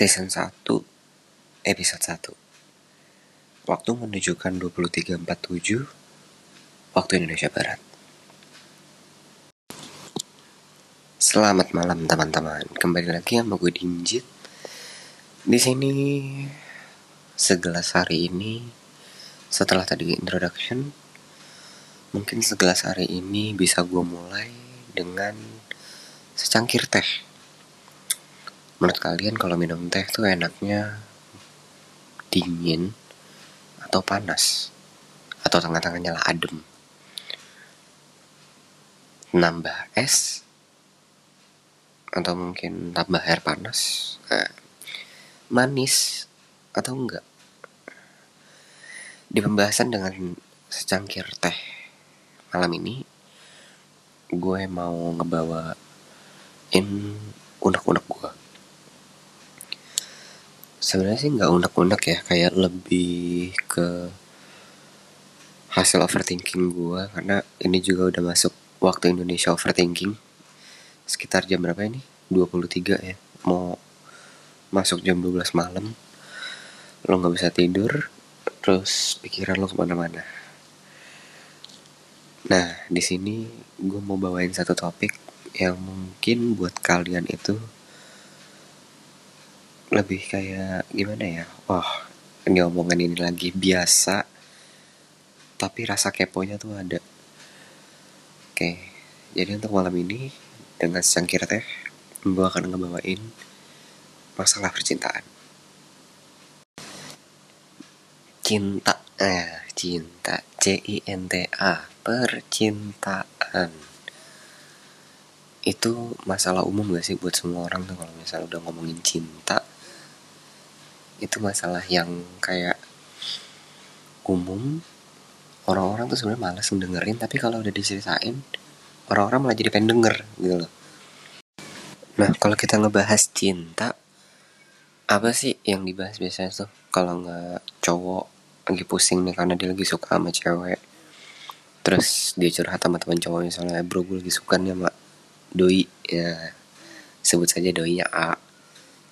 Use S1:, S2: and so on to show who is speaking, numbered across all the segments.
S1: Season 1 Episode 1 Waktu menunjukkan 23.47 Waktu Indonesia Barat. Selamat malam teman-teman. Kembali lagi sama gue Dinjit. Di sini segelas hari ini setelah tadi introduction mungkin segelas hari ini bisa gue mulai dengan secangkir teh menurut kalian kalau minum teh tuh enaknya dingin atau panas? Atau tengah-tengahnya lah adem? Nambah es? Atau mungkin tambah air panas? Nah, manis atau enggak? Di pembahasan dengan secangkir teh malam ini gue mau ngebawain unek-unek sebenarnya sih nggak unek-unek ya kayak lebih ke hasil overthinking gue karena ini juga udah masuk waktu Indonesia overthinking. Sekitar jam berapa ini? 23 ya. Mau masuk jam 12 malam lo nggak bisa tidur terus pikiran lo ke mana-mana. Nah di sini gue mau bawain satu topik yang mungkin buat kalian itu lebih kayak gimana ya? Wah ini omongan ini lagi biasa. Tapi rasa keponya tuh ada. Oke jadi untuk malam ini dengan secangkir teh gue akan ngebawain masalah percintaan. Cinta eh cinta. C I N T A percintaan. Itu masalah umum gak sih buat semua orang tuh kalau misalnya udah ngomongin cinta itu masalah yang kayak umum. Orang-orang tuh sebenarnya malas dengerin tapi kalau udah diceritain orang-orang malah jadi pengen denger gitu loh. Nah kalau kita ngebahas cinta apa sih yang dibahas biasanya tuh? Kalau nggak cowok lagi pusing nih karena dia lagi suka sama cewek. Terus dia curhat sama teman cowok misalnya bro gue lagi suka nih sama doi. Ya sebut saja doinya A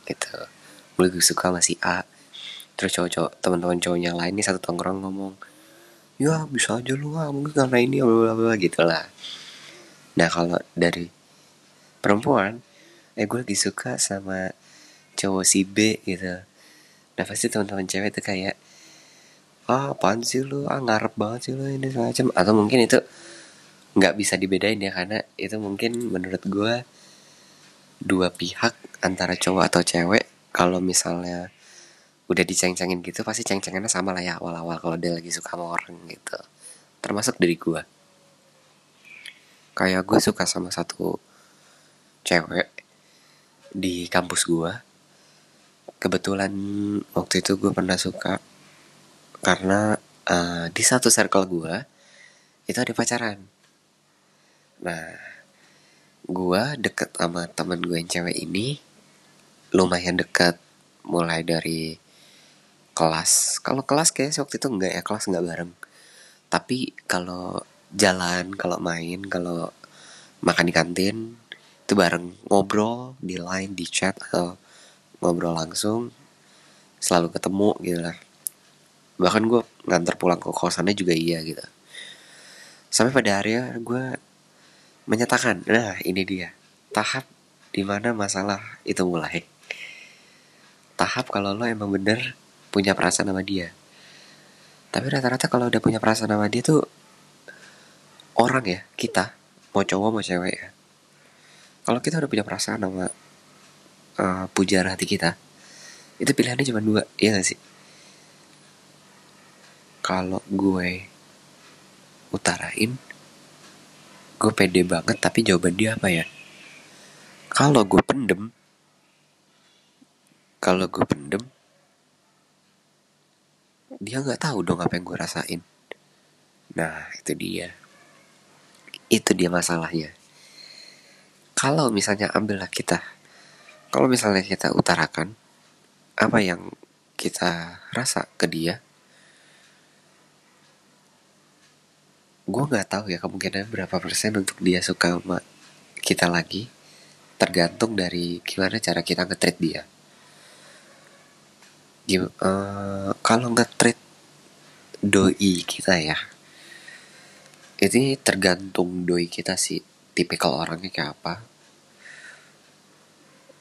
S1: gitu gue suka masih A. Terus cowok-cowok teman-teman cowok yang lain nih satu tongkrong ngomong ya bisa aja lu ah mungkin karena ini bla bla gitu lah nah kalau dari perempuan eh gue lagi suka sama cowok si B gitu. Nah pasti teman-teman cewek itu kayak ah apaan sih lu? Ah ngarep banget sih lu ini semacam atau mungkin itu nggak bisa dibedain ya karena itu mungkin menurut gue dua pihak antara cowok atau cewek kalau misalnya udah diceng-cengin gitu pasti ceng-cengannya sama lah ya awal-awal kalau dia lagi suka sama orang gitu. Termasuk dari gue kayak gue suka sama satu cewek di kampus gue kebetulan waktu itu gue pernah suka karena uh, di satu circle gue itu ada pacaran. Nah gue deket sama temen gue yang cewek ini lumayan dekat mulai dari kelas. Kalau kelas kayak waktu itu enggak ya kelas enggak bareng. Tapi kalau jalan kalau main kalau makan di kantin itu bareng. Ngobrol di line di chat atau ngobrol langsung selalu ketemu gitu lah. Bahkan gue nganter pulang ke kosannya juga iya gitu. Sampai pada akhirnya gue menyatakan nah ini dia. Tahap di mana masalah itu mulai tahap kalau lo emang bener punya perasaan sama dia. Tapi rata-rata kalau udah punya perasaan sama dia tuh orang ya kita mau cowok mau cewek ya. Kalau kita udah punya perasaan sama uh, pujara hati kita itu pilihannya cuma dua ya gak sih? Kalau gue utarain gue pede banget tapi jawaban dia apa ya? Kalau gue pendem kalau gue pendem dia nggak tahu dong apa yang gue rasain. Nah itu dia. Itu dia masalahnya. Kalau misalnya ambillah kita kalau misalnya kita utarakan apa yang kita rasa ke dia gue nggak tahu ya kemungkinan berapa persen untuk dia suka sama kita lagi tergantung dari gimana cara kita ngetreat dia uh, kalau nge-treat doi kita ya ini tergantung doi kita sih tipikal orangnya kayak apa.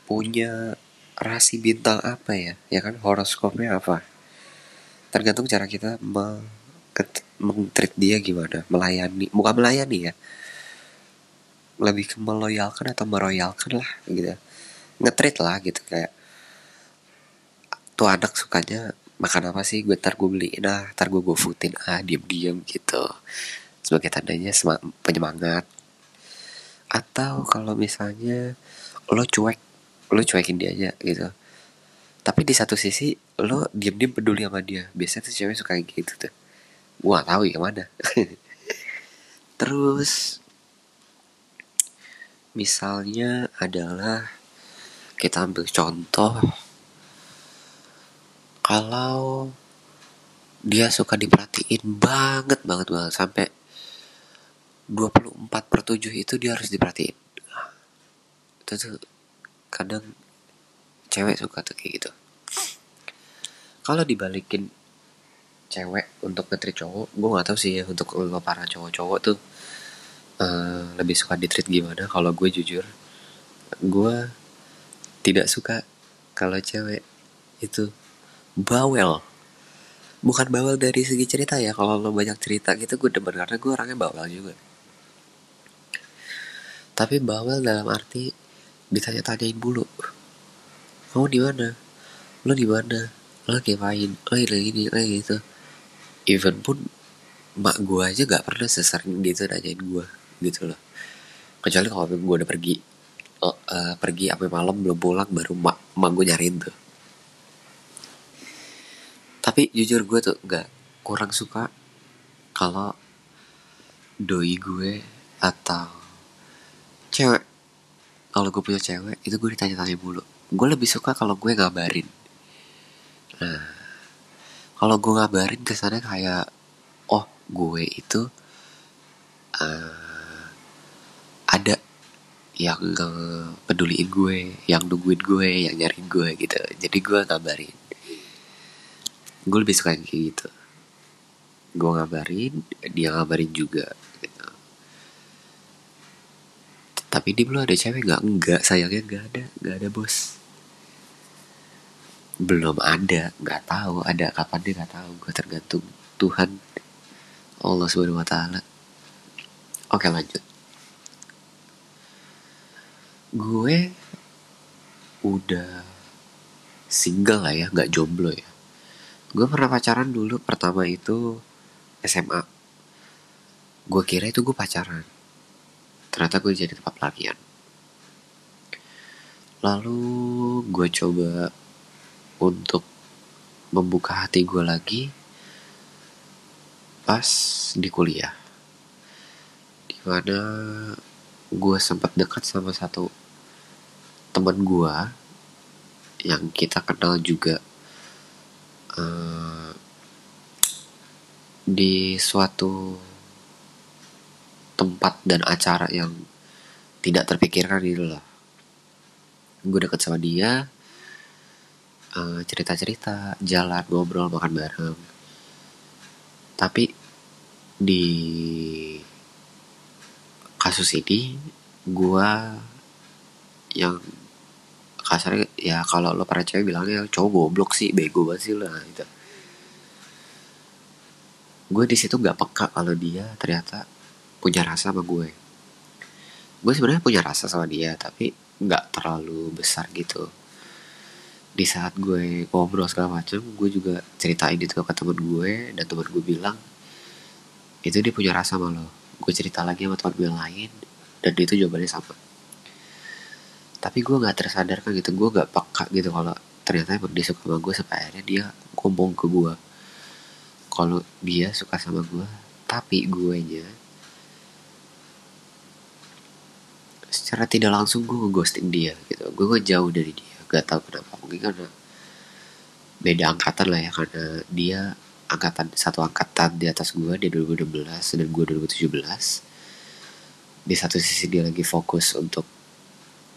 S1: Punya rasi bintang apa ya? Ya kan horoskopnya apa? Tergantung cara kita meng treat dia gimana melayani bukan melayani ya. Lebih ke meloyalkan atau meroyalkan lah gitu. Ngetreat lah gitu kayak tuh anak sukanya makan apa sih? Gue tar gue beliin ah tar gue foodin ah diem diem gitu. Sebagai tandanya penyemangat. Atau kalau misalnya lo cuek lo cuekin dia aja gitu. Tapi di satu sisi lo diem-diem peduli sama dia. Biasanya tuh cewek suka kayak gitu tuh. Gua gak tahu ya mana. Terus misalnya adalah kita ambil contoh kalau dia suka diperhatiin banget banget banget. Sampai 24 per 7 itu dia harus diperhatiin. Itu tuh kadang cewek suka tuh kayak gitu. Kalau dibalikin cewek untuk ngetrit cowok gue gak tahu sih ya untuk lo para cowok-cowok tuh uh, lebih suka ditreat gimana. Kalau gue jujur gue tidak suka kalau cewek itu bawel. Bukan bawel dari segi cerita ya kalau lo banyak cerita gitu gue demen karena gue orangnya bawel juga. Tapi bawel dalam arti ditanya-tanyain dulu kamu di mana? Lo di mana? Lo ngapain lo ini ini lagi gitu. Even pun mak gue aja gak pernah sesering gitu nanyain gue gitu loh. Kecuali kalau gue udah pergi oh, uh, pergi sampai malam belum pulang baru mak mak gue nyariin tuh tapi jujur gue tuh gak kurang suka kalau doi gue atau cewek. Kalau gue punya cewek itu gue ditanya-tanya mulu. Gue lebih suka kalau gue ngabarin. Nah kalau gue ngabarin kesannya kayak oh gue itu uh, ada yang peduliin gue yang nungguin gue yang nyariin gue gitu. Jadi gue ngabarin gue lebih suka kayak gitu. Gue ngabarin dia ngabarin juga tapi dia belum ada cewek nggak enggak sayangnya nggak ada nggak ada bos. Belum ada nggak tahu ada kapan dia nggak tahu gue tergantung Tuhan Allah subhanahu wa taala. Oke lanjut. Gue udah single lah ya nggak jomblo ya gue pernah pacaran dulu pertama itu SMA gue kira itu gue pacaran. Ternyata gue jadi tempat pelarian lalu gue coba untuk membuka hati gue lagi pas di kuliah. Di mana gue sempat dekat sama satu teman gue yang kita kenal juga uh, di suatu tempat dan acara yang tidak terpikirkan gitu loh. Gue deket sama dia uh, cerita-cerita jalan ngobrol makan bareng. Tapi di kasus ini gue yang kasarnya ya kalau lo para cewek bilangnya cowok goblok sih bego banget sih lah gitu. Gue di situ gak peka kalau dia ternyata punya rasa sama gue. Gue sebenarnya punya rasa sama dia tapi nggak terlalu besar gitu. Di saat gue ngobrol segala macem gue juga ceritain itu ke temen gue dan temen gue bilang itu dia punya rasa sama lo. Gue cerita lagi sama teman gue lain dan itu jawabannya sama tapi gue nggak tersadarkan gitu. Gue nggak peka gitu kalau ternyata emang dia suka sama gue sampai akhirnya dia ngomong ke gue kalau dia suka sama gue tapi gue nya secara tidak langsung gue ghosting dia gitu. Gue jauh dari dia. Gak tau kenapa. Mungkin karena beda angkatan lah ya. Karena dia angkatan satu angkatan di atas gue di 2016 dan gue 2017 di satu sisi dia lagi fokus untuk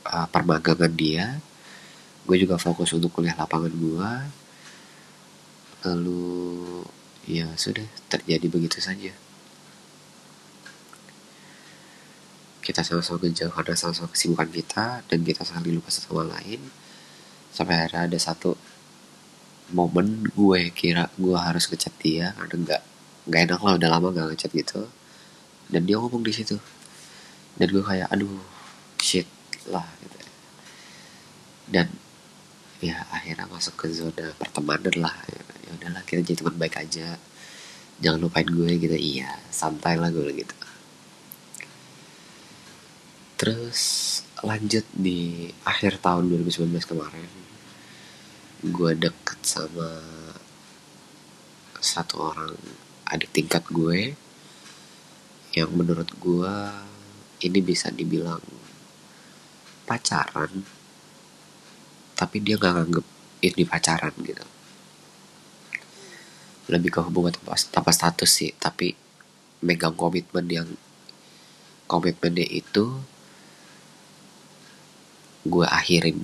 S1: uh, permagangan dia. Gue juga fokus untuk kuliah lapangan gue lalu ya sudah terjadi begitu saja. Kita sama-sama menjauh karena sama-sama kesibukan kita dan kita saling lupa satu sama lain. Sampai akhirnya ada satu momen gue kira gue harus ngechat dia karena nggak nggak enak lah udah lama gak ngechat gitu. Dan dia ngomong di situ. Dan gue kayak aduh shit lah gitu. Dan ya akhirnya masuk ke zona pertemanan lah ya udahlah kita jadi teman baik aja. Jangan lupain gue gitu. Iya santai lah gue gitu. Terus lanjut di akhir tahun 2019 kemarin gue deket sama satu orang adik tingkat gue yang menurut gue ini bisa dibilang pacaran tapi dia nggak nganggep ini pacaran gitu. Lebih ke hubungan tanpa, tanpa status sih tapi megang komitmen yang komitmennya itu gue akhirin.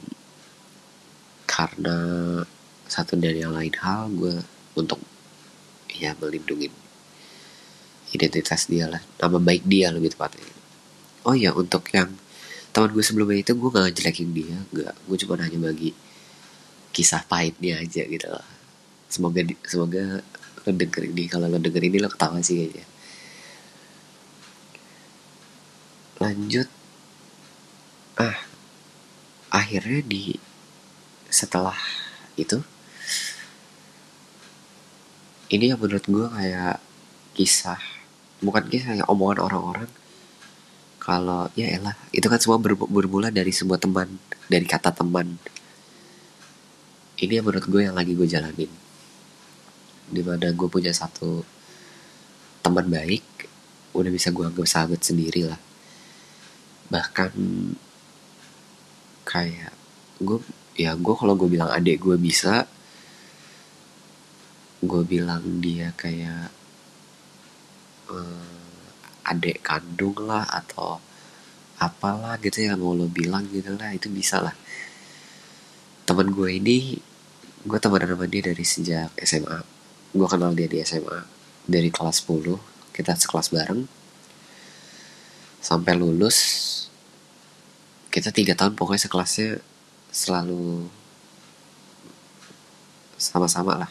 S1: Karena satu dan yang lain hal gue untuk ya melindungi identitas dia lah. Nama baik dia lebih tepatnya. Oh ya untuk yang teman gue sebelumnya itu gue gak ngejelekin dia gak gue cuma hanya bagi kisah pahitnya aja gitu loh semoga semoga lo denger ini. Kalau lo denger ini lo ketawa sih kayaknya. Lanjut. Ah akhirnya di setelah itu ini yang menurut gue kayak kisah bukan kisah ya omongan orang-orang kalau ya elah itu kan semua ber, bermula dari sebuah teman dari kata teman. Ini yang menurut gue yang lagi gue jalanin. Di mana gue punya satu teman baik udah bisa gue anggap sahabat sendiri lah. Bahkan kayak gue ya gue kalau gue bilang adik gue bisa gue bilang dia kayak uh, adik kandung lah atau apalah gitu yang mau lo bilang gitu lah itu bisa lah. Teman gue ini gue teman sama dia dari sejak SMA gue kenal dia di SMA dari kelas 10 kita sekelas bareng. Sampai lulus kita tiga tahun pokoknya sekelasnya selalu sama-sama lah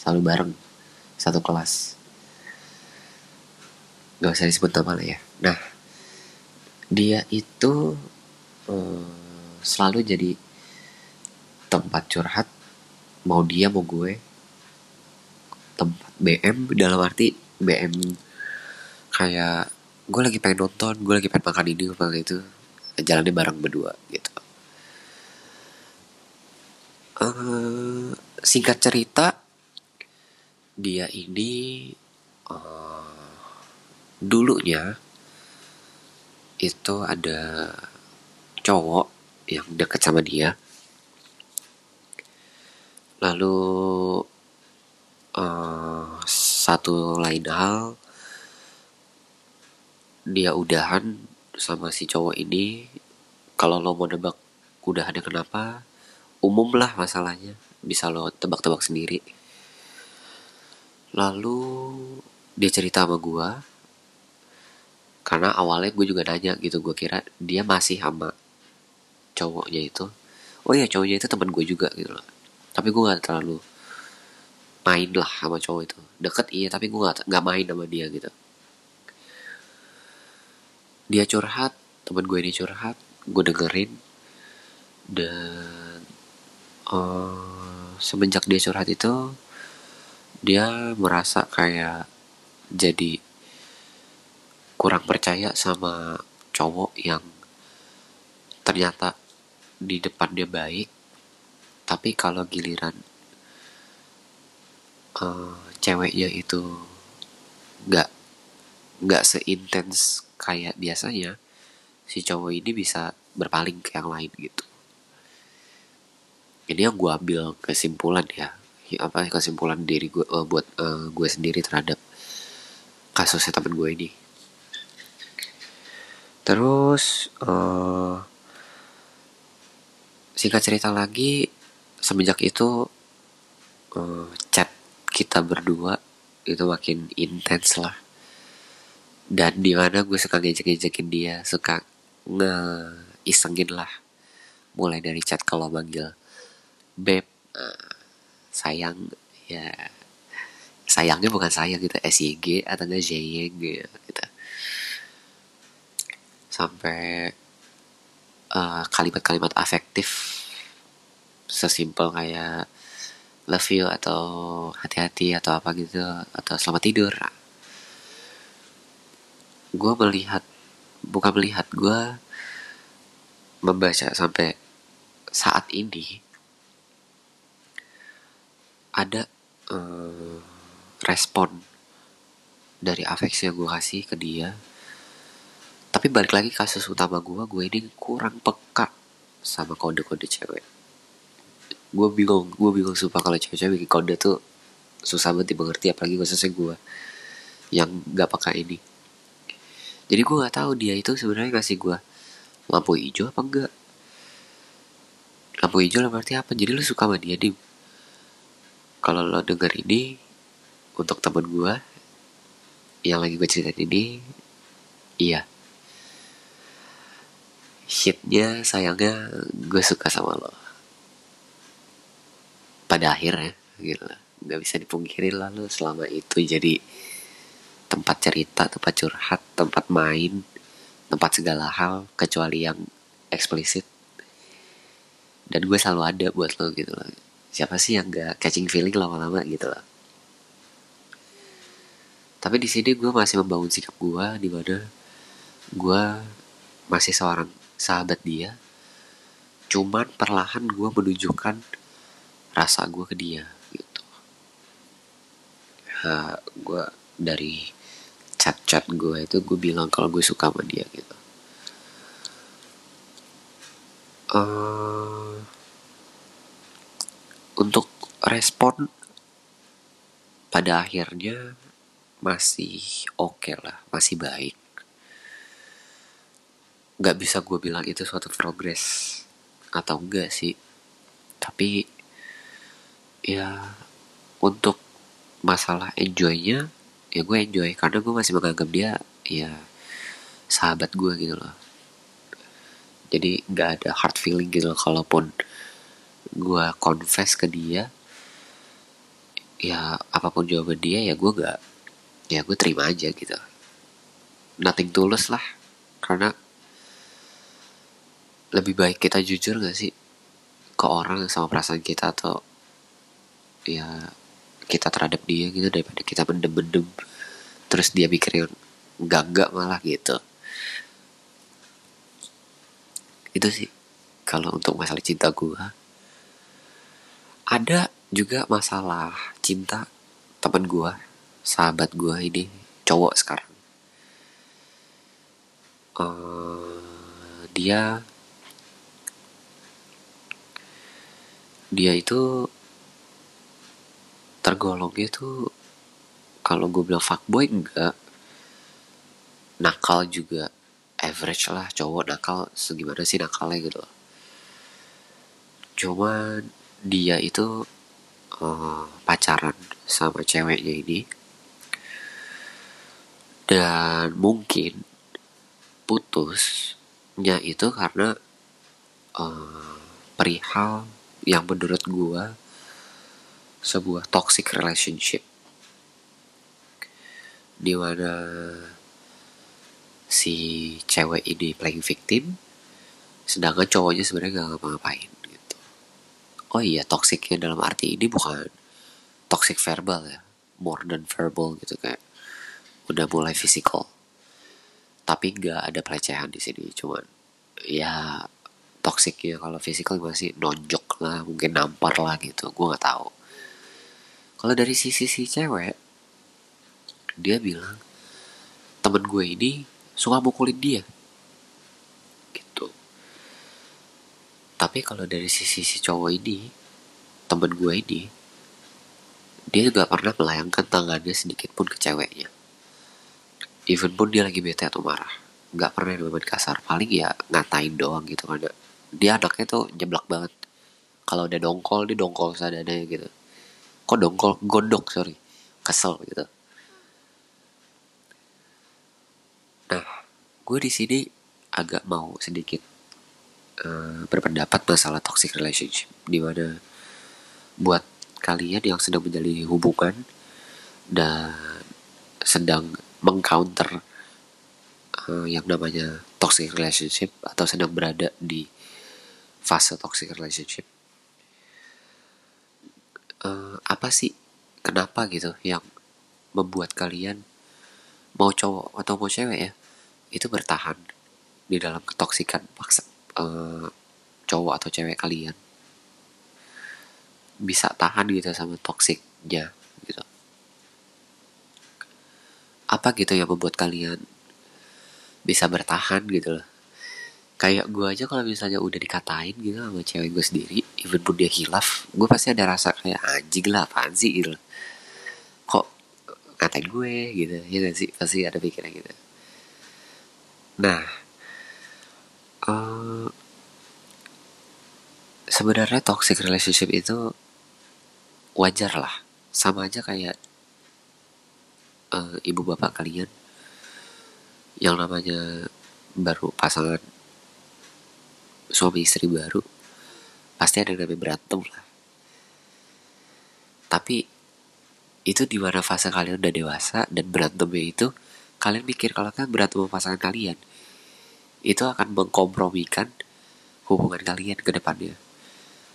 S1: selalu bareng satu kelas gak usah disebut nama lah ya. Nah dia itu uh, selalu jadi tempat curhat mau dia mau gue. Tempat BM dalam arti BM kayak gue lagi pengen nonton gue lagi pengen makan ini pengen itu jalannya bareng berdua gitu. Uh, singkat cerita dia ini uh, dulunya itu ada cowok yang deket sama dia. Lalu uh, satu lain hal dia udahan sama si cowok ini. Kalau lo mau nebak udahannya kenapa umum lah masalahnya. Bisa lo tebak-tebak sendiri. Lalu dia cerita sama gue karena awalnya gue juga nanya gitu gue kira dia masih sama cowoknya itu. Oh iya cowoknya itu teman gue juga gitu loh. Tapi gue gak terlalu main lah sama cowok itu. Deket iya tapi gue gak, gak main sama dia gitu. Dia curhat teman gue ini curhat gue dengerin. Dan uh, semenjak dia curhat itu dia merasa kayak jadi kurang percaya sama cowok yang ternyata di depan dia baik tapi kalau giliran uh, ceweknya itu nggak nggak seintens kayak biasanya si cowok ini bisa berpaling ke yang lain gitu. Ini yang gue ambil kesimpulan ya apa kesimpulan diri gue uh, buat uh, gue sendiri terhadap kasusnya temen gue ini terus uh, singkat cerita lagi semenjak itu uh, chat kita berdua itu makin intens lah. Dan di mana gue suka ngejek-ngejekin dia suka nge isengin lah. Mulai dari chat kalau manggil beb uh, sayang ya sayangnya bukan sayang gitu SYG atau enggak JYG gitu sampai uh, kalimat-kalimat uh, afektif sesimpel kayak love you atau hati-hati atau apa gitu atau selamat tidur. Gue melihat bukan melihat gue membaca sampai saat ini ada uh, respon dari afeksi yang gue kasih ke dia tapi balik lagi kasus utama gue gue ini kurang peka sama kode-kode cewek. Gue bingung gue bingung sumpah kalau cewek-cewek bikin kode tuh susah banget dimengerti apalagi khususnya gue yang gak peka ini. Jadi gue nggak tahu dia itu sebenarnya kasih gue lampu hijau apa enggak lampu hijau lah berarti apa? Jadi lu suka sama dia di kalau lo denger ini untuk temen gue yang lagi gue ceritain ini iya shitnya sayangnya gue suka sama lo pada akhirnya gitu nggak bisa dipungkiri lalu selama itu jadi tempat cerita, tempat curhat, tempat main, tempat segala hal kecuali yang eksplisit. Dan gue selalu ada buat lo gitu loh. Siapa sih yang gak catching feeling lama-lama gitu loh. Tapi di sini gue masih membangun sikap gue di mana gue masih seorang sahabat dia. Cuman perlahan gue menunjukkan rasa gue ke dia gitu. Ha, gue dari chat-chat gue itu gue bilang kalau gue suka sama dia gitu uh, untuk respon pada akhirnya masih oke okay lah masih baik nggak bisa gue bilang itu suatu progres atau enggak sih. Tapi ya untuk masalah enjoynya ya gue enjoy. Karena gue masih menganggap dia ya sahabat gue gitu loh. Jadi nggak ada hard feeling gitu loh. Kalaupun gue confess ke dia ya apa pun jawaban dia ya gue gak ya gue terima aja gitu. Nothing tulus lah. Karena lebih baik kita jujur gak sih ke orang sama perasaan kita atau ya kita terhadap dia gitu daripada kita mendem-mendem terus dia pikir enggak enggak malah gitu. Itu sih kalau untuk masalah cinta gue ada juga masalah cinta temen gue sahabat gue ini cowok sekarang. Uh, dia dia itu tergolongnya tuh kalau gue bilang fuckboy enggak. Nakal juga average lah cowok nakal segimana sih nakalnya gitu loh. Cuma dia itu uh, pacaran sama ceweknya ini. Dan mungkin putusnya itu karena uh, perihal yang menurut gue sebuah toxic relationship. Di mana si cewek ini playing victim sedangkan cowoknya sebenarnya gak ngapa-ngapain gitu. Oh iya toxicnya dalam arti ini bukan toxic verbal ya more than verbal gitu kayak udah mulai physical. Tapi gak ada pelecehan di sini cuman ya toxic ya kalau physical masih nonjok lah mungkin nampar lah gitu gue nggak tahu. Kalau dari sisi si cewek dia bilang temen gue ini suka mukulin dia. Gitu. Tapi kalau dari sisi si cowok ini temen gue ini dia gak pernah melayangkan tangannya sedikit pun ke ceweknya. Even pun dia lagi bete atau marah gak pernah main kasar. Paling ya ngatain doang gitu karena dia anaknya tuh nyeblak banget kalau udah dongkol dia dongkol sadadanya gitu. Kok dongkol? Godok sorry. Kesel gitu. Nah gue di sini agak mau sedikit uh, berpendapat masalah toxic relationship di mana buat kalian yang sedang menjalani hubungan dan sedang mengcounter uh, yang namanya toxic relationship atau sedang berada di fase toxic relationship uh, apa sih kenapa gitu yang membuat kalian mau cowok atau mau cewek ya itu bertahan di dalam ketoksikan paksa uh, cowok atau cewek kalian. Bisa tahan gitu sama toksiknya gitu. Apa gitu yang membuat kalian bisa bertahan gitu loh kayak gue aja kalau misalnya udah dikatain gitu sama cewek gue sendiri even pun dia hilaf gue pasti ada rasa kayak anjing lah apaan sih? Gitu. Kok ngatain gue gitu ya gak sih? Pasti ada pikiran gitu. Nah uh, sebenarnya toxic relationship itu wajar lah. Sama aja kayak uh, ibu bapak kalian yang namanya baru pasangan suami istri baru pasti ada yang berantem lah. Tapi itu di mana fase kalian udah dewasa dan berantemnya itu kalian mikir kalau kalian berantem pasangan kalian itu akan mengkompromikan hubungan kalian ke depannya.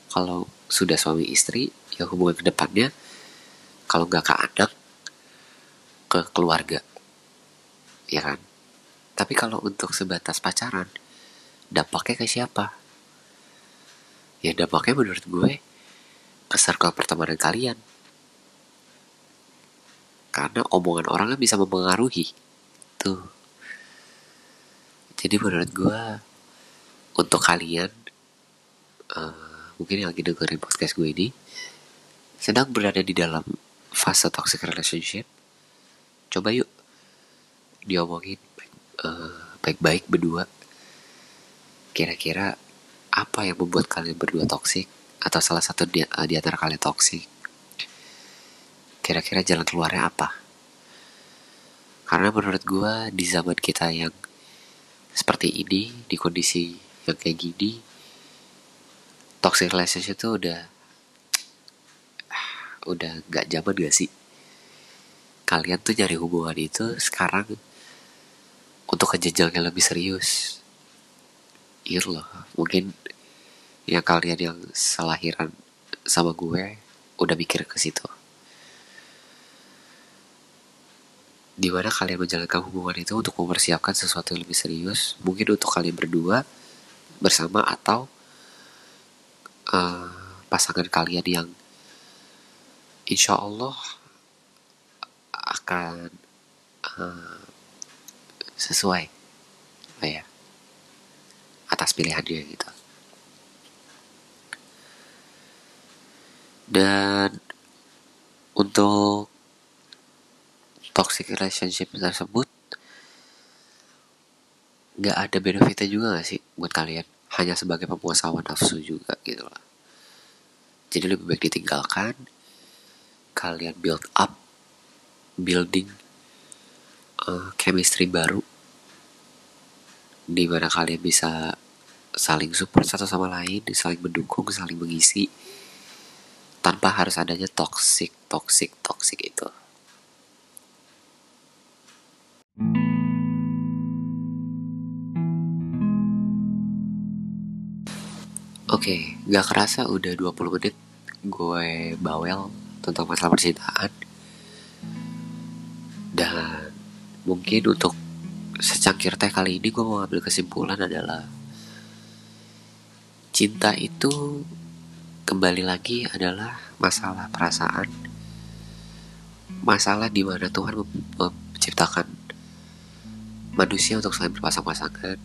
S1: Kalau sudah suami istri ya hubungan ke depannya kalau nggak ke anak ke keluarga. Ya kan? Tapi kalau untuk sebatas pacaran dampaknya ke siapa? Ya dampaknya menurut gue ke circle pertemanan kalian. Karena omongan orang kan bisa mempengaruhi. Tuh. Jadi menurut gue untuk kalian uh, mungkin yang lagi dengerin podcast gue ini sedang berada di dalam fase toxic relationship coba yuk diomongin uh, baik-baik berdua kira-kira apa yang membuat kalian berdua toxic? Atau salah satu di, uh, di antara kalian toxic? Kira-kira jalan keluarnya apa? Karena menurut gue di zaman kita yang seperti ini di kondisi yang kayak gini toxic relationship itu udah udah gak zaman gak sih? Kalian tuh nyari hubungan itu sekarang untuk ke yang lebih serius loh mungkin yang kalian yang selahiran sama gue udah mikir ke situ. Di mana kalian menjalankan hubungan itu untuk mempersiapkan sesuatu yang lebih serius mungkin untuk kalian berdua bersama atau uh, pasangan kalian yang insya Allah akan uh, sesuai. Apa ya atas pilihannya gitu. Dan untuk toxic relationship tersebut nggak ada benefitnya juga gak sih buat kalian? Hanya sebagai pemuas hawa nafsu juga gitu loh jadi lebih baik ditinggalkan kalian build up building uh, chemistry baru di mana kalian bisa saling support satu sama lain saling mendukung saling mengisi tanpa harus adanya toxic toxic toxic itu Oke, okay, gak kerasa udah 20 menit gue bawel tentang masalah percintaan. Dan mungkin untuk secangkir teh kali ini gue mau ambil kesimpulan adalah cinta itu kembali lagi adalah masalah perasaan. Masalah di mana Tuhan menciptakan manusia untuk saling berpasang-pasangan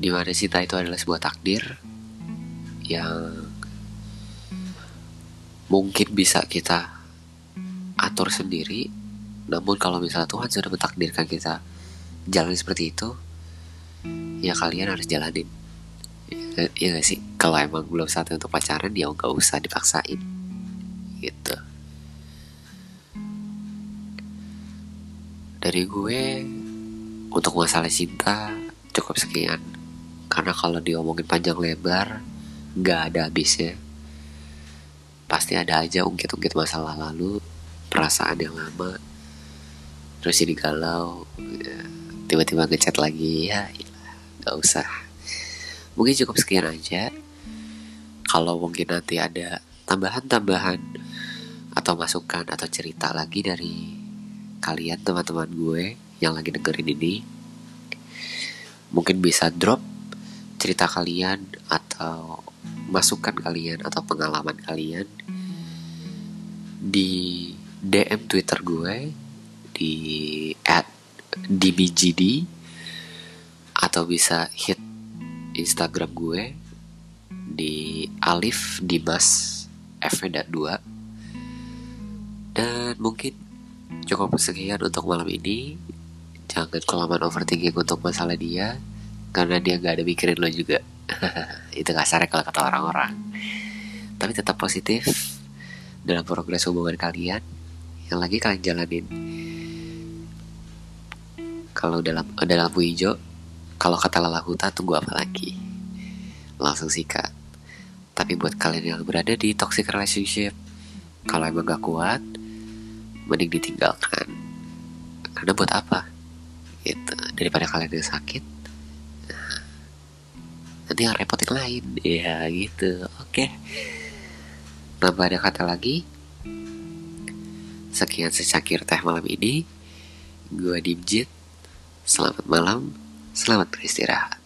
S1: di mana cinta itu adalah sebuah takdir yang mungkin bisa kita atur sendiri. Namun kalau misalnya Tuhan sudah mentakdirkan kita jalan seperti itu ya kalian harus jalanin ya, ya gak sih? Kalau emang belum saatnya untuk pacaran ya nggak usah dipaksain. Gitu. Dari gue untuk masalah cinta cukup sekian. Karena kalau diomongin panjang lebar nggak ada habisnya. Pasti ada aja ungkit-ungkit masalah lalu perasaan yang lama terus jadi galau ya, tiba-tiba ngechat lagi ya nggak usah mungkin cukup sekian aja. Kalau mungkin nanti ada tambahan-tambahan atau masukan atau cerita lagi dari kalian teman-teman gue yang lagi dengerin ini mungkin bisa drop cerita kalian atau masukan kalian atau pengalaman kalian di DM Twitter gue di at dbgd atau bisa hit Instagram gue di Alif Dimas F2 dan mungkin cukup sekian untuk malam ini. Jangan kelamaan overthinking untuk masalah dia karena dia gak ada mikirin lo juga. Itu kasarnya kalau kata orang-orang. Tapi tetap positif dalam progres hubungan kalian. Yang lagi kalian jalanin kalau dalam ada lampu hijau kalau kata lalahuta tunggu apa lagi? Langsung sikat. Tapi buat kalian yang berada di toxic relationship kalau emang gak kuat mending ditinggalkan. Karena buat apa? Gitu. Daripada kalian yang sakit nanti yang repot yang lain. Ya gitu. Oke. Tanpa ada kata lagi. Sekian secakir teh malam ini. Gue Dimjit. Selamat malam Selamat beristirahat.